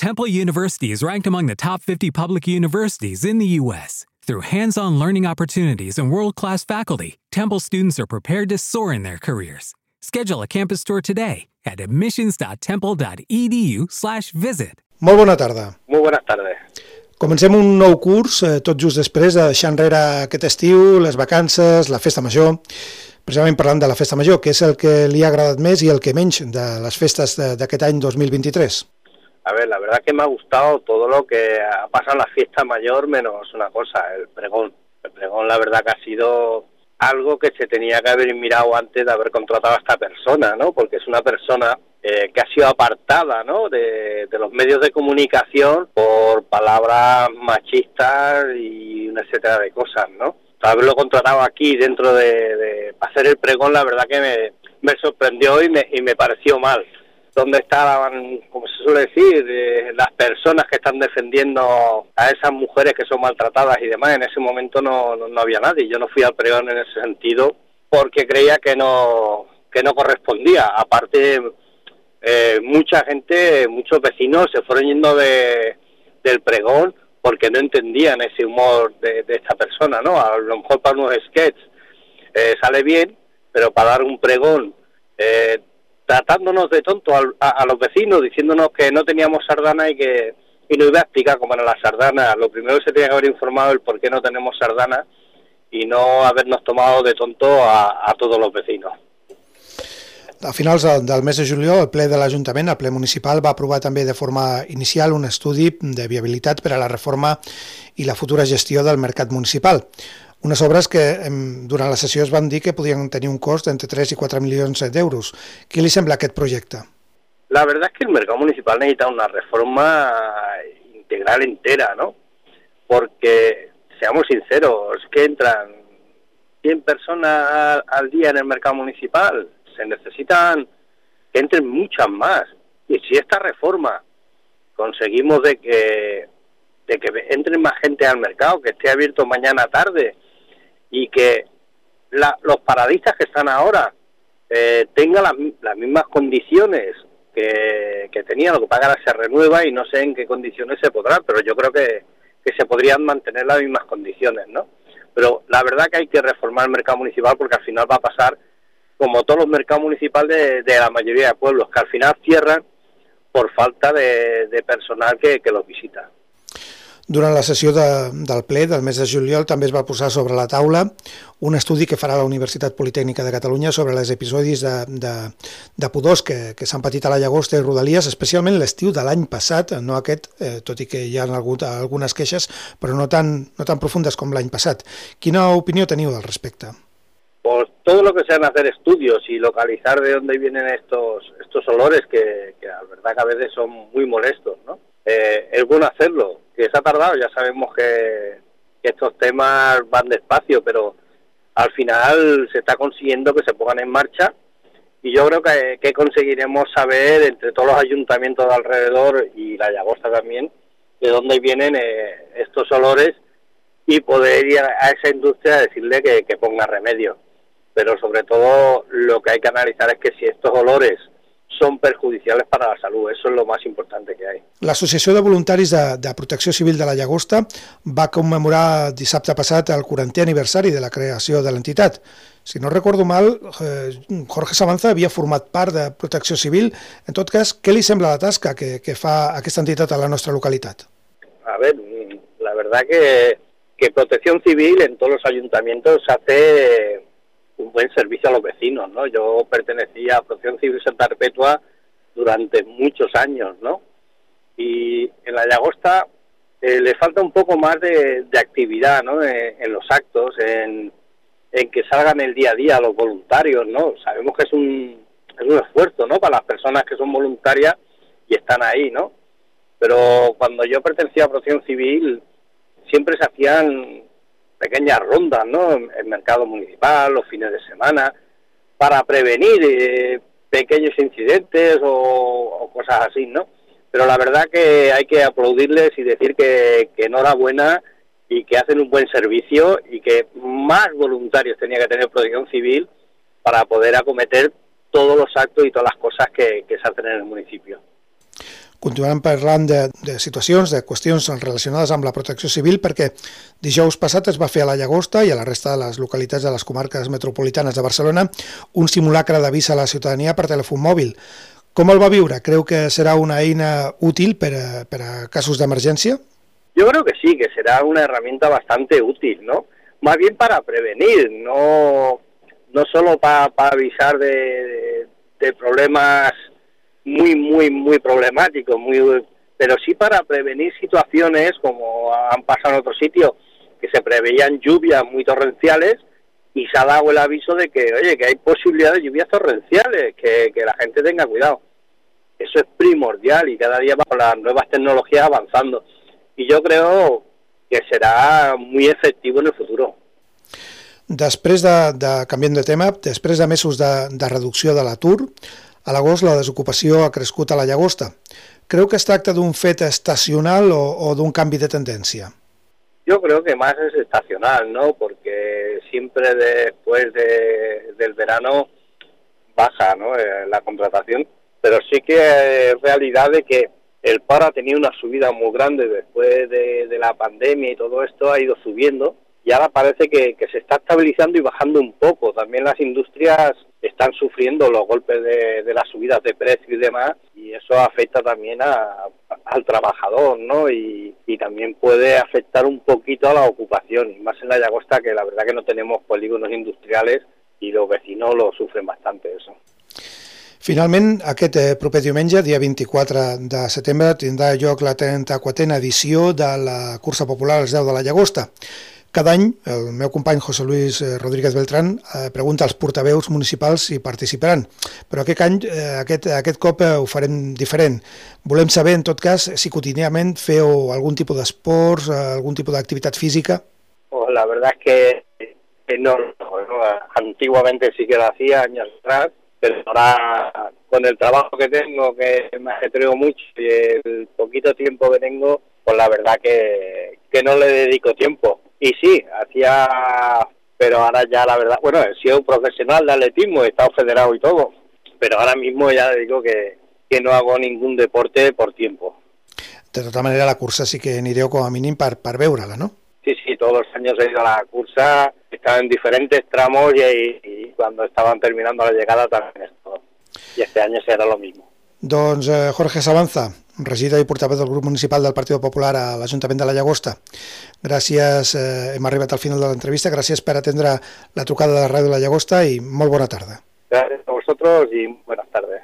Temple University is ranked among the top 50 public universities in the U.S. Through hands on learning opportunities and world class faculty, Temple students are prepared to soar in their careers. Schedule a campus tour today at admissions.temple.edu/slash visit. Molt bona tarda. Molt bones tardes. Comencem un nou curs eh, tot just després de deixar enrere aquest estiu, les vacances, la festa major, precisament parlant de la festa major, que és el que li ha agradat més i el que menys de les festes de- d'aquest any 2023. A ver, la verdad que me ha gustado todo lo que ha pasado en la fiesta mayor, menos una cosa, el pregón. El pregón, la verdad que ha sido algo que se tenía que haber mirado antes de haber contratado a esta persona, ¿no? Porque es una persona eh, que ha sido apartada, ¿no? De, los medios de comunicación por palabras machistas y una etcétera de cosas, ¿no? Haberlo contratado aquí dentro de, de hacer el pregón, la verdad que me, me sorprendió y me, y me pareció mal. ¿Dónde estaban, como se suele decir, las personas que están defendiendo a esas mujeres que son maltratadas y demás? En ese momento no, no, no había nadie. Yo no fui al pregón en ese sentido porque creía que no, que no correspondía. Aparte, eh, mucha gente, muchos vecinos se fueron yendo de, del pregón porque no entendían ese humor de, de esta persona, ¿no? A lo mejor para unos sketches eh, sale bien, pero para dar un pregón eh, tratándonos de tonto al- a, a los vecinos, diciéndonos que no teníamos sardana y que y nos iba a explicar cómo era la sardana. Lo primero que se tenía que haber informado el por qué no tenemos sardana y no habernos tomado de tonto a, a todos los vecinos. A finals del, del mes de juliol, el ple de l'Ajuntament, el ple municipal, va aprovar també de forma inicial un estudi de viabilitat per a la reforma i la futura gestió del mercat municipal. Unes obres que em, durant la sessió es van dir que podien tenir un cost d'entre 3 i 4 milions d'euros. Què li sembla aquest projecte? La verdad es que el mercado municipal necesita una reforma integral entera, ¿no? Porque, seamos sinceros, que entran 100 personas al, día en el mercado municipal, se necesitan que entren muchas más. Y si esta reforma conseguimos de que, de que entren más gente al mercado, que esté abierto mañana tarde y que la- los paradistas que están ahora eh, tengan las, las mismas condiciones que, que tenían, lo que ahora se renueva y no sé en qué condiciones se podrá, pero yo creo que, que se podrían mantener las mismas condiciones, ¿no? Pero la verdad que hay que reformar el mercado municipal porque al final va a pasar como todos los mercados municipales de, de la mayoría de pueblos, que al final cierran por falta de, de personal que, que los visita. Durant la sessió de, del ple del mes de juliol també es va posar sobre la taula un estudi que farà la Universitat Politècnica de Catalunya sobre els episodis de, de, de pudors que, que s'han patit a la Llagosta i Rodalies, especialment l'estiu de l'any passat, no aquest, eh, tot i que hi ha hagut algunes queixes, però no tan, no tan profundes com l'any passat. Quina opinió teniu al respecte? Pues todo lo que sean hacer estudios y localizar de dónde vienen estos estos olores que, que la verdad que a veces son muy molestos, ¿no? Eh, es bueno hacerlo, que se ha tardado, ya sabemos que, estos temas van despacio, pero al final se está consiguiendo que se pongan en marcha y yo creo que, conseguiremos saber entre todos los ayuntamientos de alrededor y la Llagosta también de dónde vienen eh, estos olores y poder ir a a esa industria a decirle que, que ponga remedio. Pero sobre todo lo que hay que analizar es que si estos olores son perjudiciales para la salud, eso es lo más importante que hay. L'Associació de Voluntaris de, de Protecció Civil de la Llagosta va commemorar dissabte passat el 40è aniversari de la creació de l'entitat. Si no recordo mal, eh, Jorge Sabanza havia format part de Protecció Civil. En tot cas, què li sembla la tasca que, que fa aquesta entitat a la nostra localitat? A ver, la verdad que, que protección civil en todos los ayuntamientos hace un buen servicio a los vecinos, ¿no? Yo pertenecía a Protección Civil Santa Perpetua durante muchos años, ¿no? Y en la Llagosta eh, le falta un poco más de, actividad, ¿no? En, en los actos, en, en que salgan el día a día los voluntarios, ¿no? Sabemos que es un, es un esfuerzo, ¿no? Para las personas que son voluntarias y están ahí, ¿no? Pero cuando yo pertenecía a Protección Civil, siempre se hacían pequeñas rondas, ¿no? En el mercado municipal, los fines de semana, para prevenir eh, pequeños incidentes o, cosas así, ¿no? Pero la verdad que hay que aplaudirles y decir que, que enhorabuena y que hacen un buen servicio y que más voluntarios tenía que tener Protección Civil para poder acometer todos los actos y todas las cosas que se hacen en el municipio. Continuarem parlant de, de situacions, de qüestions relacionades amb la protecció civil, perquè dijous passat es va fer a la Llagosta i a la resta de les localitats de les comarques metropolitanes de Barcelona un simulacre d'avís a la ciutadania per telèfon mòbil. Com el va viure? Creu que serà una eina útil per a, per a casos d'emergència? Yo creo que sí, que será una herramienta bastante útil, ¿no? Más bien para prevenir, no, no solo para, para avisar de, de, de problemas muy, muy, muy problemáticos, muy, pero sí para prevenir situaciones como han pasado en otros sitios, que se preveían lluvias muy torrenciales y se ha dado el aviso de que, oye, que hay posibilidad de lluvias torrenciales, que, que la gente tenga cuidado. Eso es primordial y cada día con las nuevas tecnologías avanzando. Y yo creo que será muy efectivo en el futuro. Després de, de de tema, després de mesos de, de reducció de l'atur, a l'agost la desocupació ha crescut a la llagosta. Creu que es tracta d'un fet estacional o, o d'un canvi de tendència? Yo creo que más es estacional, ¿no? Porque siempre después de, del verano baja, ¿no? Eh, la contratación, pero sí que es realidad de que el paro ha tenido una subida muy grande después de, de la pandemia y todo esto ha ido subiendo y ahora parece que, que, se está estabilizando y bajando un poco. También las industrias están sufriendo los golpes de, de las subidas de precio y demás y eso afecta también a, al trabajador, ¿no? Y, y, también puede afectar un poquito a la ocupación, y más en la Llagosta que la verdad que no tenemos polígonos industriales y los vecinos lo sufren bastante eso. Finalment, aquest eh, proper diumenge, dia 24 de setembre, tindrà lloc la 34a edició de la cursa popular als 10 de la Llagosta. Cada any, el meu company José Luis eh, Rodríguez Beltrán eh, pregunta als portaveus municipals si participaran, però aquest any, eh, aquest, aquest cop ho farem diferent. Volem saber, en tot cas, si quotidianament feu algun tipus d'esports, algun tipus d'activitat física. Oh, la verdad es que, no, no, antiguamente sí que lo hacía años atrás, pero ahora con el trabajo que tengo, que me ajetreo mucho y el poquito tiempo que tengo, pues la verdad que, que no le dedico tiempo y sí, hacía, pero ahora ya la verdad, bueno, he sido un profesional de atletismo, he estado federado y todo, pero ahora mismo ya digo que, que no hago ningún deporte por tiempo. De tota manera, la cursa sí que anireu com a mínim per, per veure-la, no? Sí, sí, todos los años he ido a la cursa, estaba en diferentes tramos y, y cuando estaban terminando la llegada también esto. Y este año será lo mismo. Doncs eh, Jorge Sabanza, regidor i portaveu del grup municipal del Partit Popular a l'Ajuntament de la Llagosta. Gràcies, eh, hem arribat al final de l'entrevista, gràcies per atendre la trucada de la ràdio de la Llagosta i molt bona tarda. Gràcies a vosotros i buenas tardes.